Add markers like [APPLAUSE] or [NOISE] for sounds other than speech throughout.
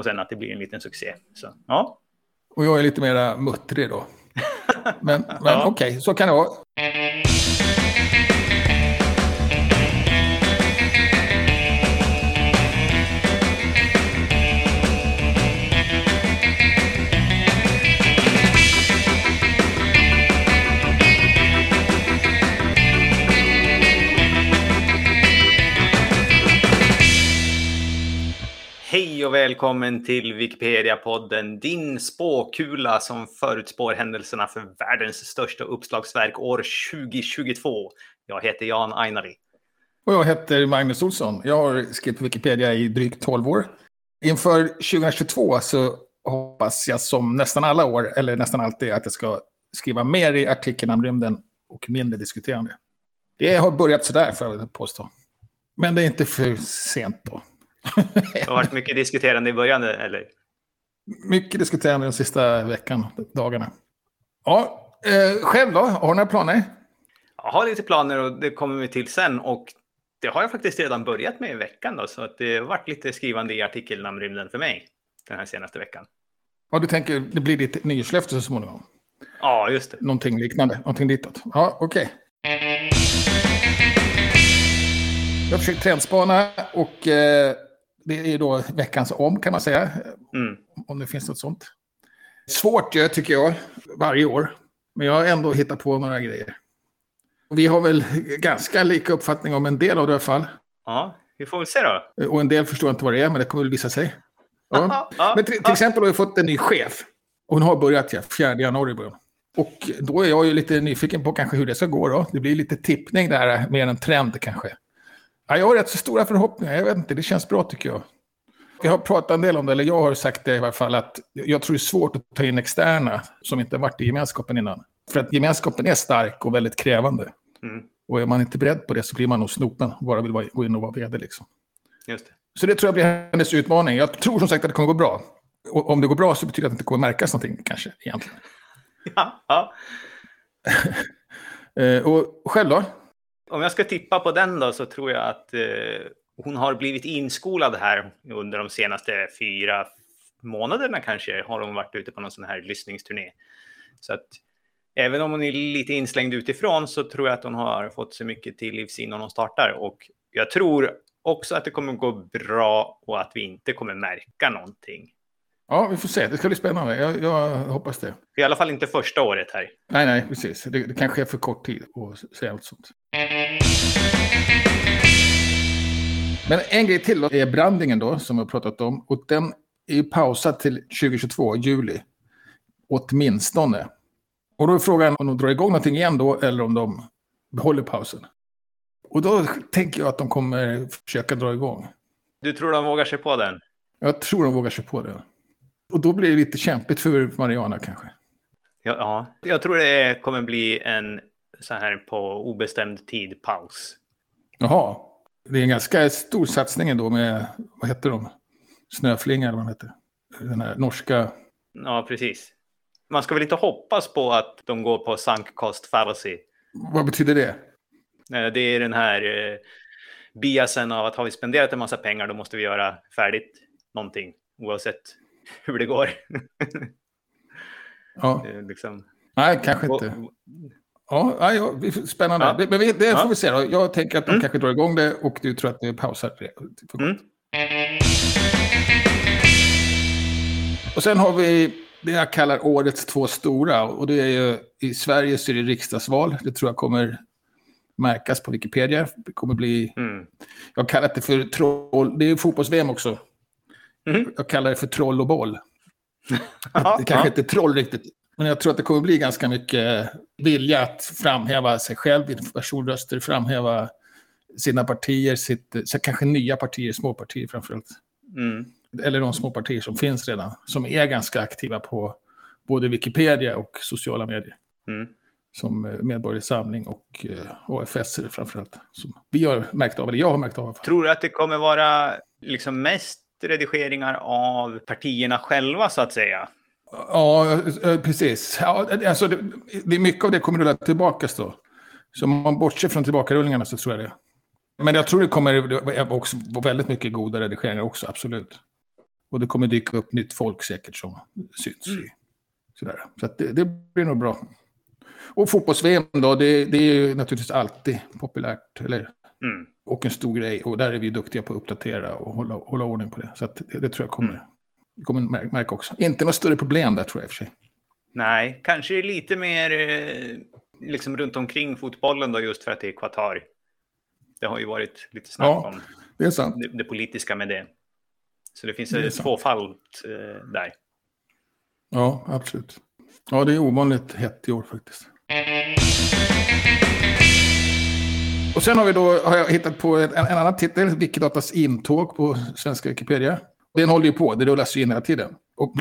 och sen att det blir en liten succé. Så, ja. Och jag är lite mera muttrig då. Men, men [LAUGHS] ja. okej, okay, så kan det vara. Och välkommen till Wikipedia-podden, din spåkula som förutspår händelserna för världens största uppslagsverk år 2022. Jag heter Jan Ainari. Och jag heter Magnus Olsson. Jag har skrivit på Wikipedia i drygt 12 år. Inför 2022 så hoppas jag som nästan alla år, eller nästan alltid, att jag ska skriva mer i artikeln om rymden och mindre diskuterande. Det har börjat sådär, får jag påstå. Men det är inte för sent då det har varit mycket diskuterande i början, eller? Mycket diskuterande den sista veckan, dagarna. Ja, eh, själv då? Har du några planer? Jag har lite planer och det kommer vi till sen. Och det har jag faktiskt redan börjat med i veckan då, så att det har varit lite skrivande i artikeln om rymden för mig den här senaste veckan. Ja, du tänker det blir ditt nyårslöfte så småningom? Ja, just det. Någonting liknande, någonting ditåt. Ja, okej. Okay. Jag försökt trendspana och eh, det är då veckans om kan man säga. Mm. Om det finns något sånt. Svårt tycker jag, varje år. Men jag har ändå hittat på några grejer. Vi har väl ganska lika uppfattning om en del av det i alla fall. Ja, vi får väl se då. Och en del förstår inte vad det är, men det kommer väl visa sig. Ja. men till, till, exempel har vi fått en ny chef. Och hon har börjat, ja, 4 januari början. Och då är jag ju lite nyfiken på kanske hur det ska gå då. Det blir lite tippning där, mer än trend kanske. Ja, jag har rätt så stora förhoppningar. Jag vet inte, det känns bra tycker jag. Jag har pratat en del om det, eller jag har sagt det i alla fall, att jag tror det är svårt att ta in externa som inte varit i gemenskapen innan. För att gemenskapen är stark och väldigt krävande. Mm. Och är man inte beredd på det så blir man nog snopen, bara vill gå in och vara vd liksom. Just det. Så det tror jag blir hennes utmaning. Jag tror som sagt att det kommer gå bra. Och om det går bra så betyder det att det inte kommer märkas någonting kanske, egentligen. [LAUGHS] Ja. ja. [LAUGHS] Eh, och själv då? Om jag ska tippa på den då så tror jag att eh, hon har blivit inskolad här under de senaste fyra månaderna kanske har hon varit ute på någon sån här lyssningsturné. Så att även om hon är lite inslängd utifrån så tror jag att hon har fått så mycket till livs innan hon startar. Och jag tror också att det kommer gå bra och att vi inte kommer märka någonting. Ja, vi får se. Det ska bli spännande. Jag, jag hoppas det. I alla fall inte första året här. Nej, nej, precis. Det, det kanske är för kort tid att säga något sånt. Men en grej till då, är brandingen då, som vi har pratat om. Och den är ju pausad till 2022, juli. Åtminstone. Och då är frågan om de drar igång någonting igen då, eller om de behåller pausen. Och då tänker jag att de kommer försöka dra igång. Du tror de vågar sig på den? Jag tror de vågar sig på det. Och då blir det lite kämpigt för Mariana kanske. Ja, ja. jag tror det kommer bli en så här på obestämd tid paus. Jaha. Det är en ganska stor satsning ändå med, vad heter de? Snöflinga eller vad de heter. Den här norska... Ja, precis. Man ska väl inte hoppas på att de går på sunk cost fallacy. Vad betyder det? Det är den här eh, biasen av att har vi spenderat en massa pengar då måste vi göra färdigt någonting oavsett [LAUGHS] hur det går. ja. Liksom. Nej, kanske inte. Ja, ja, spännande. Ja. Men det, det får vi se då. Jag tänker att de mm. kanske drar igång det och du tror att det är pausat. Mm. Och sen har vi det jag kallar årets två stora. Och det är ju, i Sverige så är det riksdagsval. Det tror jag kommer märkas på Wikipedia. Det kommer bli... Mm. Jag har kallat det för troll... Det är fotbolls-VM också. Mm. Jag kallar det för troll och boll. [LAUGHS] det kanske inte är troll riktigt. Men jag tror att det kommer bli ganska mycket vilja att framhäva sig själv i personröster, framhäva sina partier, sitt, så kanske nya partier, småpartier framförallt. Mm. Eller de små partier som finns redan, som är ganska aktiva på både Wikipedia och sociala medier. Mm. Som eh, Medborgerlig Samling och uh, AFS framförallt. Som vi har märkt av, eller jag har märkt av. Tror du att det kommer vara liksom mest redigeringar av partierna själva så att säga? Ja, eh, precis. Ja, alltså, det, det, mycket av det kommer rulla tillbaka då. Så om man bortser från tillbakarullningarna så tror jag det. Men jag tror det kommer också vara väldigt mycket goda redigeringar också, absolut. Och det kommer dyka upp nytt folk säkert som syns. Mm. Sådär. Så det, det, blir nog bra. Och fotbolls-VM då, det, det, är ju naturligtvis alltid populärt. Eller, mm. Och en stor grej. Och där är vi duktiga på att uppdatera och hålla, hålla ordning på det. Så det, det, tror jag kommer, mm. Kommer märka också. Inte något större problem där tror jag i och för sig. Nej, kanske lite mer eh, liksom runt omkring fotbollen då just för att det är Qatar. Det har ju varit lite snack ja, om det. Det, det, politiska med det. Så det finns det tvåfalt eh, där. Ja, absolut. Ja, det är ovanligt hett i år faktiskt. Och sen har vi då, har jag hittat på en, en annan titel, Wikidatas intåg på svenska Wikipedia. Den håller ju på, det rullas ju in hela tiden. Och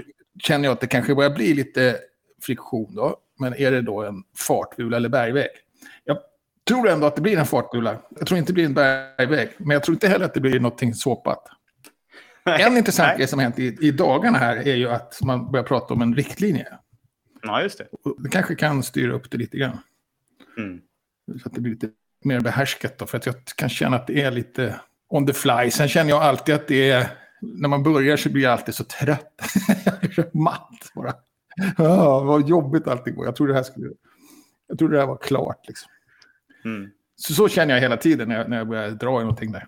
känner jag att det kanske börjar bli lite friktion då. Men är det då en fartbula eller bergväg? Jag tror ändå att det blir en fartbula. Jag tror inte det blir en bergväg. Men jag tror inte heller att det blir någonting såpat. En intressant grej som har hänt i, i dagarna här är ju att man börjar prata om en riktlinje. Ja, just det. Och det kanske kan styra upp det lite grann. Mm. Så att det blir lite mer behärskat då. För att jag kan känna att det är lite on the fly. Sen känner jag alltid att det är... När man börjar så blir jag alltid så trött. [LAUGHS] jag blir matt bara. Ja, vad jobbigt allting går. Jag trodde det här skulle... Jag trodde det här var klart liksom. Mm. Så, så känner jag hela tiden när jag, när jag börjar dra i någonting där.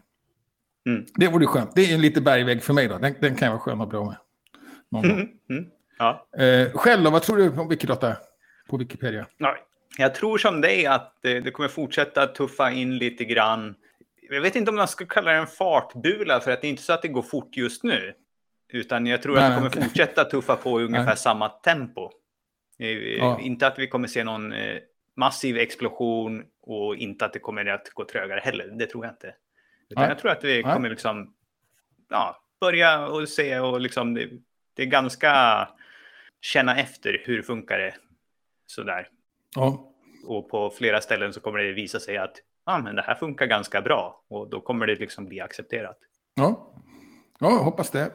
Mm. Det vore skönt. Det är en lite bergvägg för mig då. Den, den kan jag vara skön att bli med. Mm. [LAUGHS] Mm. Ja. Eh, själv då, vad tror du om Wikidata på Wikipedia? Ja, jag tror som dig att det, det, kommer fortsätta tuffa in lite grann. Jag vet inte om man ska kalla det en fartbula för att det är inte så att det går fort just nu. Utan jag tror nej, att det kommer okay. fortsätta tuffa på i ungefär nej. samma tempo. Ja. Inte att vi kommer se någon eh, massiv explosion och inte att det kommer att gå trögare heller. Det tror jag inte. Utan jag tror att vi kommer liksom ja, börja och se och liksom det, det är ganska känna efter hur funkar det sådär. Ja. Och på flera ställen så kommer det visa sig att ja, men det här funkar ganska bra och då kommer det liksom bli accepterat. Ja, ja hoppas det.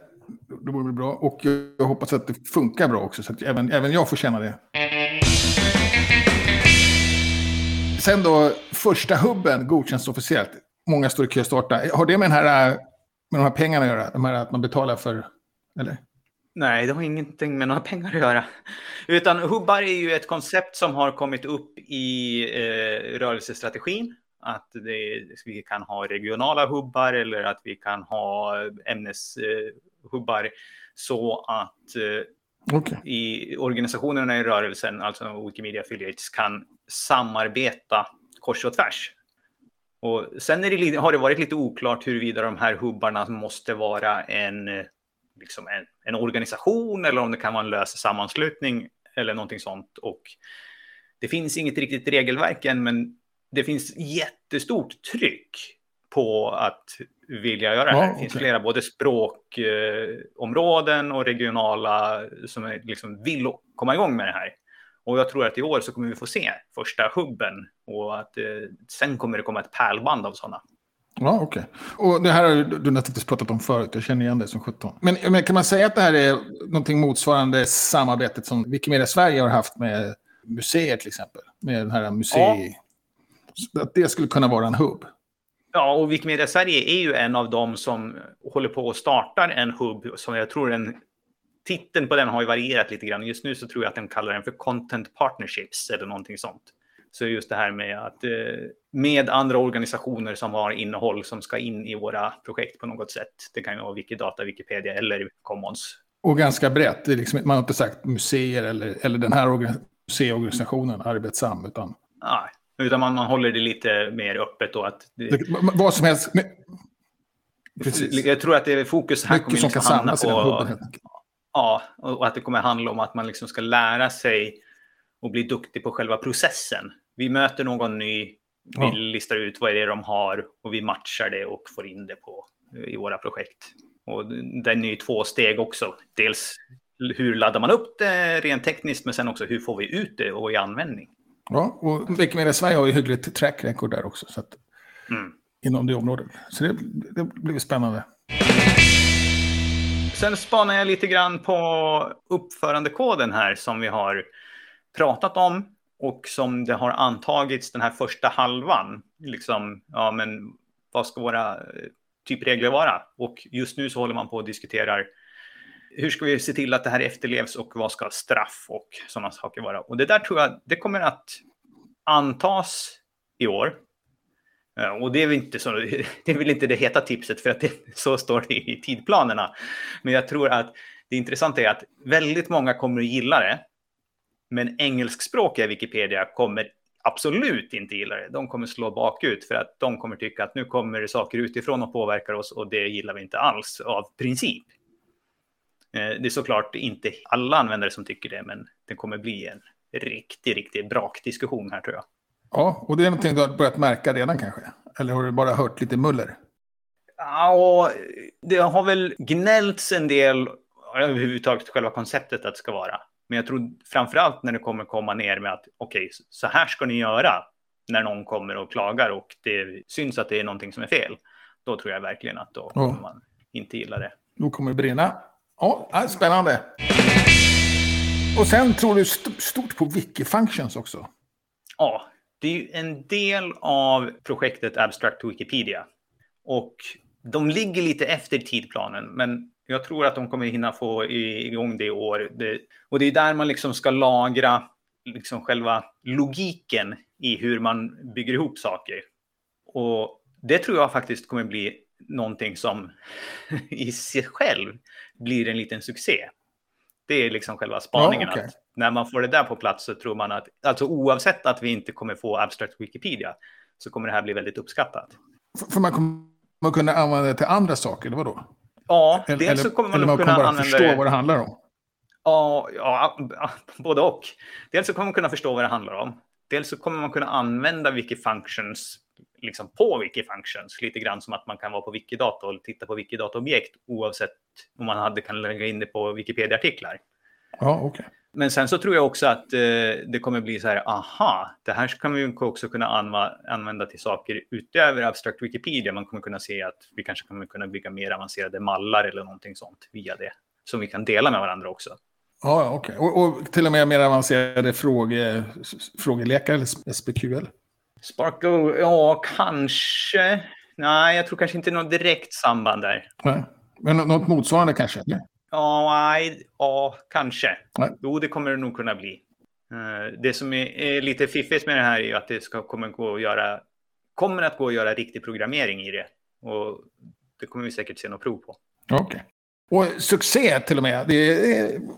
Det vore bra. Och jag hoppas att det funkar bra också så att även, även jag får känna det. Sen då, första hubben godkänns officiellt. Många står i kö att starta. Har det med, den här, med de här pengarna att göra? De här att man betalar för, eller? Nej, det har ingenting med några pengar att göra. Utan hubbar är ju ett koncept som har kommit upp i eh, rörelsestrategin. Att det, vi kan ha regionala hubbar eller att vi kan ha ämneshubbar. Eh, så att eh, okay. i organisationerna i rörelsen, alltså Wikimedia Affiliates, kan samarbeta kors och tvärs. Och sen det, har det varit lite oklart huruvida de här hubbarna måste vara en liksom en, en, organisation eller om det kan vara en lös sammanslutning eller någonting sånt. Och det finns inget riktigt regelverk än, men det finns jättestort tryck på att vilja göra det här. Det finns okay. flera både språkområden och regionala som är, liksom vill komma igång med det här. Och jag tror att i år så kommer vi få se första hubben och att eh, sen kommer det komma ett pärlband av sådana. Ja, okej. Okay. Och det här har du naturligtvis pratat om förut, jag känner igen det som 17. Men, men, kan man säga att det här är någonting motsvarande samarbetet som Wikimedia Sverige har haft med museer till exempel? Med den här museet... Ja. Att det skulle kunna vara en hubb? Ja, och Wikimedia Sverige är ju en av dem som håller på att starta en hubb som jag tror en titeln på den har ju varierat lite grann. Just nu så tror jag att den kallar den för Content Partnerships eller någonting sånt. Så just det här med att eh, med andra organisationer som har innehåll som ska in i våra projekt på något sätt. Det kan ju vara Wikidata, Wikipedia eller Commons. Och ganska brett. Liksom, man har inte sagt museer eller, eller den här museiorganisationen, Arbetsam, utan... Nej, utan man, man håller det lite mer öppet då. Att det, det, vad som helst. Precis. Jag tror att det är fokus här Mycket kommer som liksom kan hamna på... Ja, och att det kommer handla om att man liksom ska lära sig och bli duktig på själva processen. Vi möter någon ny, vi listar ut vad det är de har och vi matchar det och får in det på, i våra projekt. Och den är ju två steg också. Dels hur laddar man upp det rent tekniskt, men sen också hur får vi ut det och i användning. Ja, och Wikimedia Sverige har ju hyggligt track record där också. Så att, mm. Inom det området. Så det, det blir spännande. Sen spanar jag lite grann på uppförandekoden här som vi har pratat om och som det har antagits den här första halvan. Liksom, ja, men vad ska våra eh, typregler vara? Och just nu så håller man på och diskuterar hur ska vi se till att det här efterlevs och vad ska straff och sådana saker vara? Och det där tror jag, det kommer att antas i år. Eh, och det är, väl inte så, [LAUGHS] det är väl inte det heta tipset för att det, [LAUGHS] så står det i tidplanerna. Men jag tror att det intressanta är att väldigt många kommer att gilla det. Men engelskspråkiga Wikipedia kommer absolut inte gilla det. De kommer slå bakut för att de kommer tycka att nu kommer det saker utifrån och påverkar oss och det gillar vi inte alls av princip. Eh, det är såklart inte alla användare som tycker det, men det kommer bli en riktig, riktig brakdiskussion här tror jag. Ja, och det är någonting du har börjat märka redan kanske? Eller har du bara hört lite muller? Ja, det har väl gnällts en del överhuvudtaget själva konceptet att det ska vara. Men jag tror framförallt när det kommer komma ner med att okej, okay, så här ska ni göra när någon kommer och klagar och det syns att det är någonting som är fel. Då tror jag verkligen att då kommer man inte gilla det. Då kommer det brinna. Ja, spännande. Och sen tror du stort på Wikifunctions också? Ja, det är ju en del av projektet Abstract Wikipedia. Och de ligger lite efter tidplanen, men jag tror att de kommer hinna få igång det i år. Det, och det är där man liksom ska lagra liksom själva logiken i hur man bygger ihop saker. Och det tror jag faktiskt kommer bli någonting som [LAUGHS] i sig själv blir en liten succé. Det är liksom själva spaningen. Ja, okay. att när man får det där på plats så tror man att, alltså oavsett att vi inte kommer få abstract Wikipedia, så kommer det här bli väldigt uppskattat. För man kommer kunna använda det till andra saker, eller vadå? Ja, eller, dels så kommer man, eller man kunna bara förstå det. vad det handlar om. Ja, ja, [LAUGHS] både och. Dels så kommer man kunna förstå vad det handlar om. Dels så kommer man kunna använda Wikifunctions liksom på Wikifunctions, lite grann som att man kan vara på Wikidata och titta på Wikidata-objekt oavsett om man hade kan lägga in det på Wikipedia-artiklar. Ja, okay. Men sen så tror jag också att eh, det kommer bli så här, aha, det här kan vi också kunna anva använda till saker utöver abstract Wikipedia. Man kommer kunna se att vi kanske kommer kunna bygga mer avancerade mallar eller någonting sånt via det. Som vi kan dela med varandra också. Ja, okej. Okay. Och, och, till och med mer avancerade fråge, frågelekar eller SPQL? Sparkle, ja, kanske. Nej, jag tror kanske inte något direkt samband där. Nej. Men något motsvarande kanske? Eller? Ja, nej, ja, kanske. Nej. Jo, det kommer det nog kunna bli. Eh, det som är, lite fiffigt med det här är att det ska, kommer, gå att göra, kommer att gå att göra riktig programmering i det. Och det kommer vi säkert se något prov på. Okej. Okay. Och succé till och med. Det,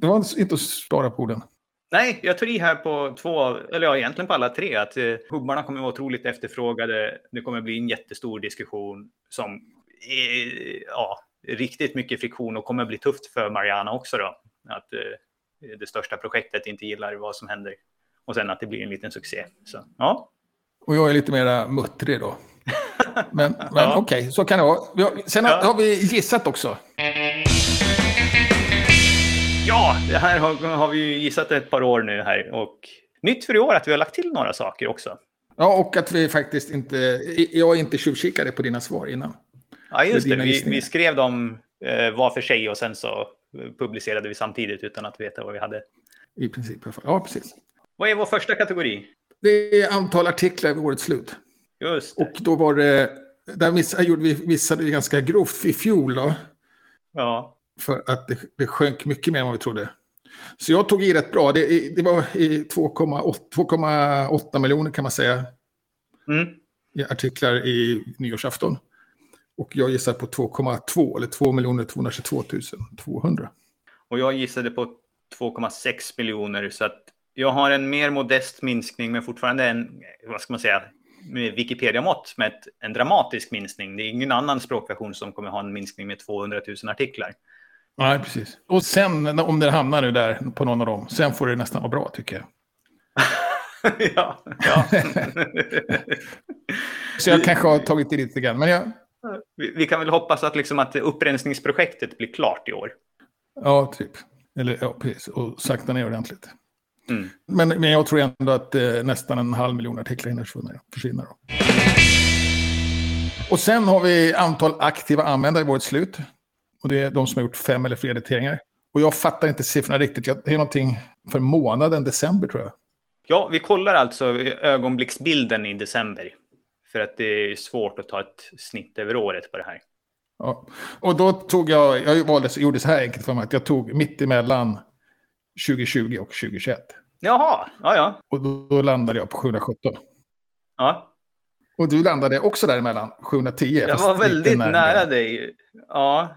det var inte att spara på orden. Nej, jag tar i här på två, eller ja, egentligen på alla tre, att eh, hubbarna kommer vara otroligt efterfrågade. Det kommer bli en jättestor diskussion som är, ja, riktigt mycket friktion och kommer bli tufft för Mariana också då. Att eh, det största projektet inte gillar vad som händer. Och sen att det blir en liten succé. Så, ja. Och jag är lite mera muttrig då. [LAUGHS] Men, men ja. okej, okay, så kan det vara. Sen ja. har vi gissat också. Ja, det här har, har vi gissat ett par år nu här. Och nytt för i år att vi har lagt till några saker också. Ja, och att vi faktiskt inte... Jag inte tjuvkikade på dina svar innan. Ja, just det. Vi, vi, skrev dem eh, var för sig och sen så publicerade vi samtidigt utan att veta vad vi hade. I princip. Ja, precis. Vad är vår första kategori? Det är antal artiklar vid årets slut. Just det. Och då var det... Där missade, gjorde vi missade ganska grovt i fjol då. Ja. För att det, det sjönk mycket mer än vad vi trodde. Så jag tog i rätt bra. Det, det var 2,8 miljoner kan man säga. Mm. I artiklar i nyårsafton. Och jag gissar på 2,2 eller 2 222 200. Och jag gissade på 2,6 miljoner så att jag har en mer modest minskning men fortfarande en, vad ska man säga, med Wikipedia-mått med en dramatisk minskning. Det är ingen annan språkversion som kommer ha en minskning med 200 000 artiklar. Nej, precis. Och sen om det hamnar nu där på någon av dem, sen får det nästan vara bra tycker jag. [LAUGHS] ja, ja. [LAUGHS] Så jag kanske har tagit i lite grann. Men jag, vi, vi, kan väl hoppas att, liksom att upprensningsprojektet blir klart i år. Ja, typ. Eller ja, precis. Och sakta ner ordentligt. Mm. Men, men jag tror ändå att eh, nästan en halv miljon artiklar hinner försvinna. Då. Och sen har vi antal aktiva användare i vårt slut. Och det är de som har gjort fem eller fler editeringar. Och jag fattar inte siffrorna riktigt. Det är någonting för månaden december tror jag. Ja, vi kollar alltså ögonblicksbilden i december. För att det är svårt att ta ett snitt över året på det här. Ja. Och då tog jag, jag valde, gjorde så här enkelt för mig, att jag tog mitt emellan 2020 och 2021. Jaha, ja ja. Och då, då landade jag på 717. Ja. Och du landade också däremellan, 710. Jag var väldigt nära dig. Ja,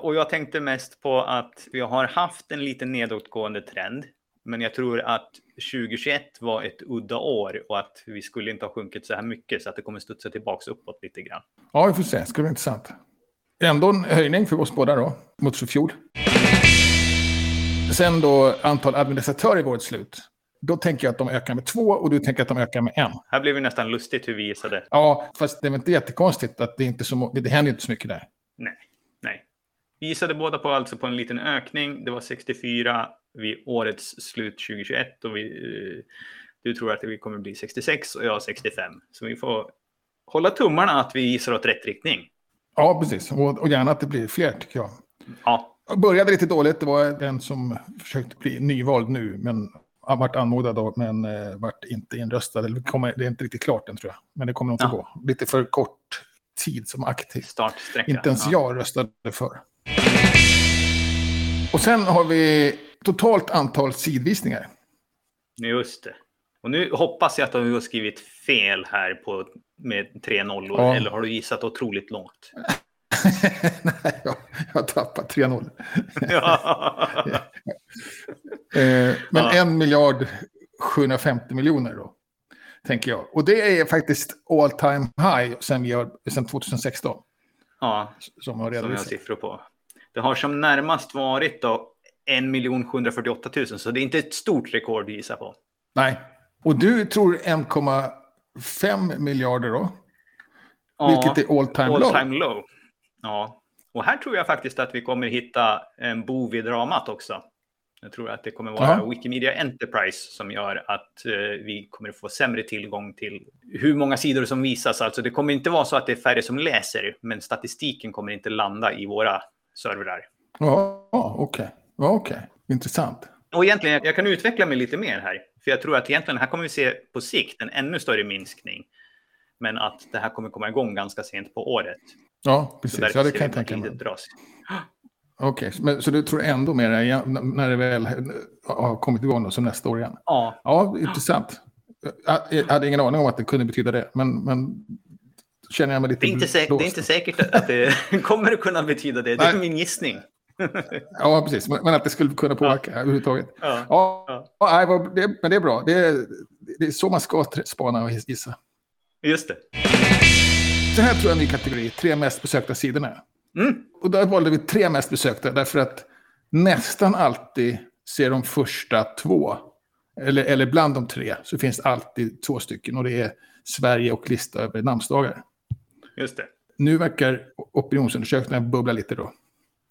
och jag tänkte mest på att vi har haft en liten nedåtgående trend. Men jag tror att 2021 var ett udda år och att vi skulle inte ha sjunkit så här mycket så att det kommer studsa tillbaka uppåt lite grann. Ja, vi får se. Det skulle vara intressant. Ändå en höjning för oss båda då, mot fjol. Sen då antal administratörer i årets slut. Då tänker jag att de ökar med två och du tänker att de ökar med en. Här blev det nästan lustigt hur vi gissade. Ja, fast det är inte jättekonstigt att det inte så, det händer inte så mycket där. Nej. Vi gissade båda på alltså på en liten ökning. Det var 64 vid årets slut 2021 och vi, eh, du tror att det kommer bli 66 och jag 65. Så vi får hålla tummarna att vi gissar åt rätt riktning. Ja, precis. Och, och gärna att det blir fler tycker jag. Ja. Jag började lite dåligt. Det var den som försökte bli nyvald nu, men har varit anmodad då, men eh, varit inte inröstad. Det, kommer, det är inte riktigt klart än tror jag. Men det kommer nog ja. gå. Lite för kort tid som aktiv. Inte ens ja. jag röstade för. Och sen har vi totalt antal sidvisningar. Just det. Och nu hoppas jag att du har skrivit fel här på, med tre nollor. Ja. Eller har du gissat otroligt långt? [LAUGHS] Nej, jag, jag tappat 3-0. [LAUGHS] ja. [LAUGHS] eh, men ja. en miljard 750 miljoner då, tänker jag. Och det är faktiskt all time high sen, vi har, sen 2016. Ja, som, har som jag har siffror på. Det har som närmast varit då 1 748 000, så det är inte ett stort rekord att gissa på. Nej, och du tror 1,5 miljarder då? Ja, vilket är all time all low. Time low. Ja, och här tror jag faktiskt att vi kommer hitta en bov i dramat också. Jag tror att det kommer vara Aha. Wikimedia Enterprise som gör att eh, vi kommer få sämre tillgång till hur många sidor som visas. Alltså det kommer inte vara så att det är färre som läser, men statistiken kommer inte landa i våra servrar. Ja, okej. Okay. Okay. Intressant. Och egentligen, jag kan utveckla mig lite mer här. För jag tror att egentligen här kommer vi se på sikt en ännu större minskning. Men att det här kommer komma igång ganska sent på året. Ja, precis. Ja, det kan jag tänka mig. Okej, okay. så du tror ändå mer när det väl har kommit igång då, som nästa år igen? Ja. Ja, intressant. Jag hade ingen aning om att det kunde betyda det, men, men känner jag mig lite det är, inte det är inte säkert att det [LAUGHS] kommer att kunna betyda det. Det är min gissning. [LAUGHS] ja, precis. Men, att det skulle kunna påverka ja. överhuvudtaget. Ja. Ja. ja. det, men det är bra. Det är, det är så man ska spana och gissa. Just det. Så här tror jag en ny kategori. Tre mest besökta sidorna. Mm. Och där valde vi tre mest besökta därför att nästan alltid ser de första två, eller, eller bland de tre, så finns alltid två stycken. Och det är Sverige och lista över namnsdagar. Just det. Nu verkar opinionsundersökningen bubbla lite då.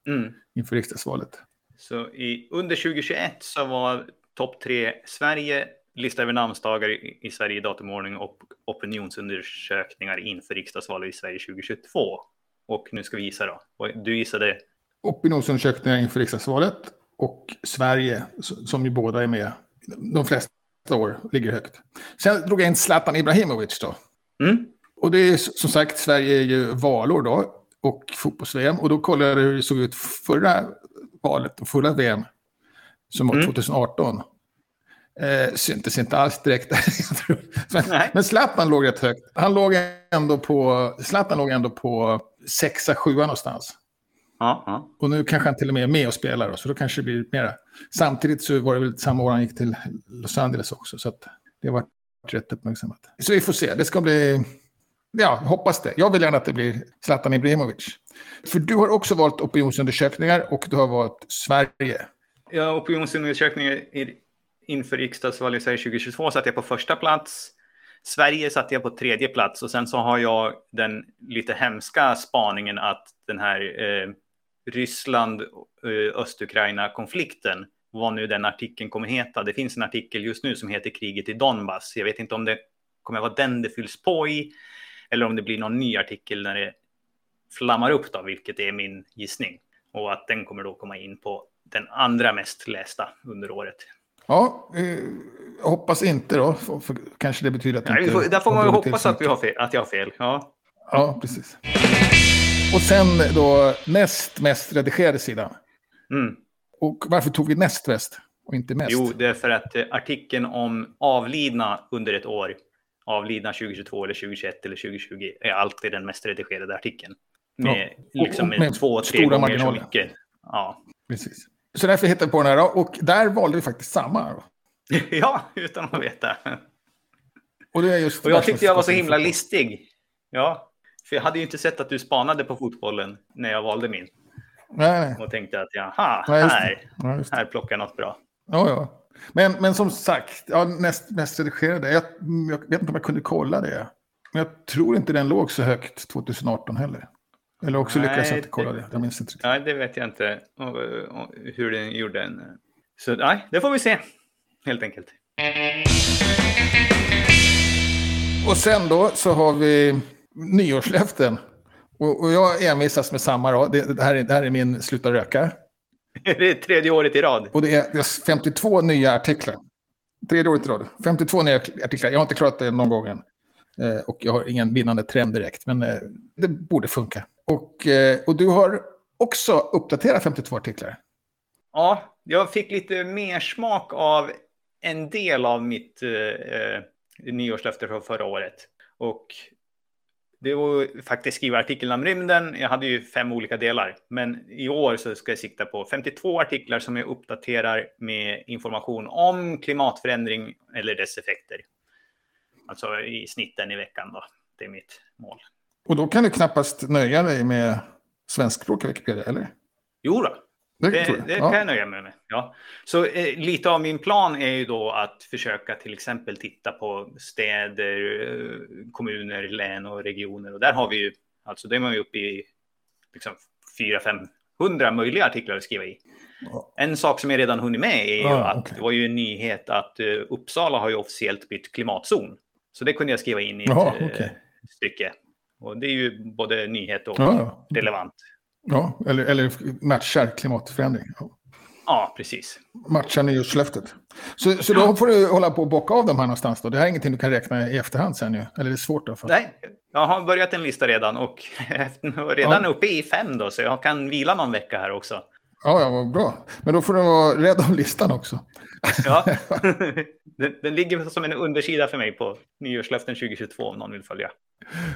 Mm. Inför riksdagsvalet. Så i, under 2021 så var topp tre Sverige, lista över namnsdagar i, i Sverige i datumordning och opinionsundersökningar inför riksdagsvalet i Sverige 2022. Och nu ska vi gissa då. Du gissade? Opinionsundersökningar inför riksdagsvalet och Sverige, som ju båda är med. De flesta år ligger högt. Sen drog jag in Zlatan Ibrahimovic då. Mm. Och det är som sagt, Sverige är ju valår då och fotbolls-VM. Och då kollade jag hur det såg ut förra valet och förra VM, som var mm. 2018. Eh, syntes inte alls direkt. [LAUGHS] men, men Zlatan låg rätt högt. Han låg ändå på, Zlatan låg ändå på sexa, sjua någonstans. Ja, ja. Och nu kanske han till och med är med och spelar, då, så då kanske det blir mera. Samtidigt så var det väl samma år han gick till Los Angeles också, så det har varit rätt uppmärksammat. Så vi får se, det ska bli... Ja, hoppas det. Jag vill gärna att det blir Zlatan Ibrahimovic. För du har också valt opinionsundersökningar och du har valt Sverige. Ja, opinionsundersökningar inför riksdagsvalet 2022 satt jag på första plats. Sverige satte jag på tredje plats och sen så har jag den lite hemska spaningen att den här eh, Ryssland-Östukraina-konflikten, eh, vad nu den artikeln kommer heta. Det finns en artikel just nu som heter kriget i Donbass. Jag vet inte om det kommer vara den det fylls på i eller om det blir någon ny artikel när det flammar upp då, vilket är min gissning. Och att den kommer då komma in på den andra mest lästa under året. Ja, hoppas inte då. För, för, kanske det betyder att... Nej, inte får, där får man ju hoppas att, vi har fel, att jag har fel. Ja, ja precis. Och sen då näst mest redigerade sidan. Mm. Och varför tog vi näst bäst och inte mest? Jo, det är för att eh, artikeln om avlidna under ett år, avlidna 2022 eller 2021 eller 2020, är alltid den mest redigerade artikeln. Med, Ja, liksom med, med två, tre stora gånger så mycket. Ja. Precis. Så därför hittade jag på den här. då. Och där valde vi faktiskt samma. [LAUGHS] Ja, utan att veta. Och, det är just Och jag tyckte jag var så himla listig. Ja, för jag hade ju inte sett att du spanade på fotbollen när jag valde min. Nej, nej. Och tänkte att jaha, Nej, här, det. här plockar jag något bra. Ja, ja. Men, men som sagt, ja, näst mest redigerade. Jag, jag vet inte om jag kunde kolla det. Men jag tror inte den låg så högt 2018 heller. Eller också lyckades jag Nej, inte kolla det- det. Jag minns inte riktigt. Nej, det vet jag inte och, och, hur den gjorde. En. Så nej, det får vi se. Helt enkelt. Och sen då så har vi nyårslöften. Och, och jag envisas med samma då. Det, det, här är, det här är min sluta röka. [LAUGHS] Det är tredje året i rad. Och det är, det är 52 nya artiklar. Tredje året i rad. 52 nya artiklar. Jag har inte klarat det någon gång än. Eh, och jag har ingen vinnande trend direkt. Men eh, det borde funka. Och, eh, och du har också uppdaterat 52 artiklar. Ja, jag fick lite mer smak av en del av mitt eh, eh, nyårslöfte från förra året. Och det var faktiskt skriva artikeln om rymden. Jag hade ju fem olika delar, men i år så ska jag sikta på 52 artiklar som jag uppdaterar med information om klimatförändring eller dess effekter. Alltså i snitten i veckan då. Det är mitt mål. Och då kan du knappast nöja dig med svenskspråkiga Wikipedia, eller? Jo då, Det, det Ja. kan jag nöja mig med. Ja. Så eh, lite av min plan är ju då att försöka till exempel titta på städer, eh, kommuner, län och regioner. Och där har vi ju, alltså det är man ju uppe i liksom 400-500 möjliga artiklar att skriva i. Ja. En sak som jag redan hunnit med är ju Ja, att okej. det var ju en nyhet att eh, Uppsala har ju officiellt bytt klimatzon. Så det kunde jag skriva in i ett eh, okej. stycke. Och det är ju både nyhet och ja. relevant. Ja, eller, eller matchar klimatförändring. Ja. Ja, precis. Matchar nyårslöftet. Så, så då får du hålla på och bocka av dem här någonstans då. Det här är ingenting du kan räkna i efterhand sen ju. Eller det är svårt då. För... Nej, jag har börjat en lista redan [LAUGHS] och redan Ja. uppe i fem då, så jag kan vila någon vecka här också. Ja, ja, vad bra. Men då får du vara rädd om listan också. Ja. [LAUGHS] den, den ligger som en undersida för mig på nyårslöften 2022 om någon vill följa.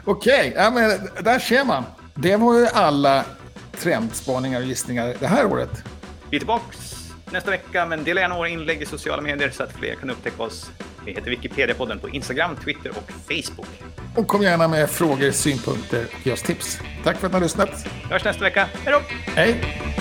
Okej, ja, men där ser man. Det var ju alla trendspaningar och gissningar det här året. Vi är tillbaks nästa vecka, men dela gärna våra inlägg i sociala medier så att fler kan upptäcka oss. Vi heter Wikipedia-podden på Instagram, Twitter och Facebook. Och kom gärna med frågor, synpunkter och ge oss tips. Tack för att ni har lyssnat. Vi hörs nästa vecka. Hej då! Hej!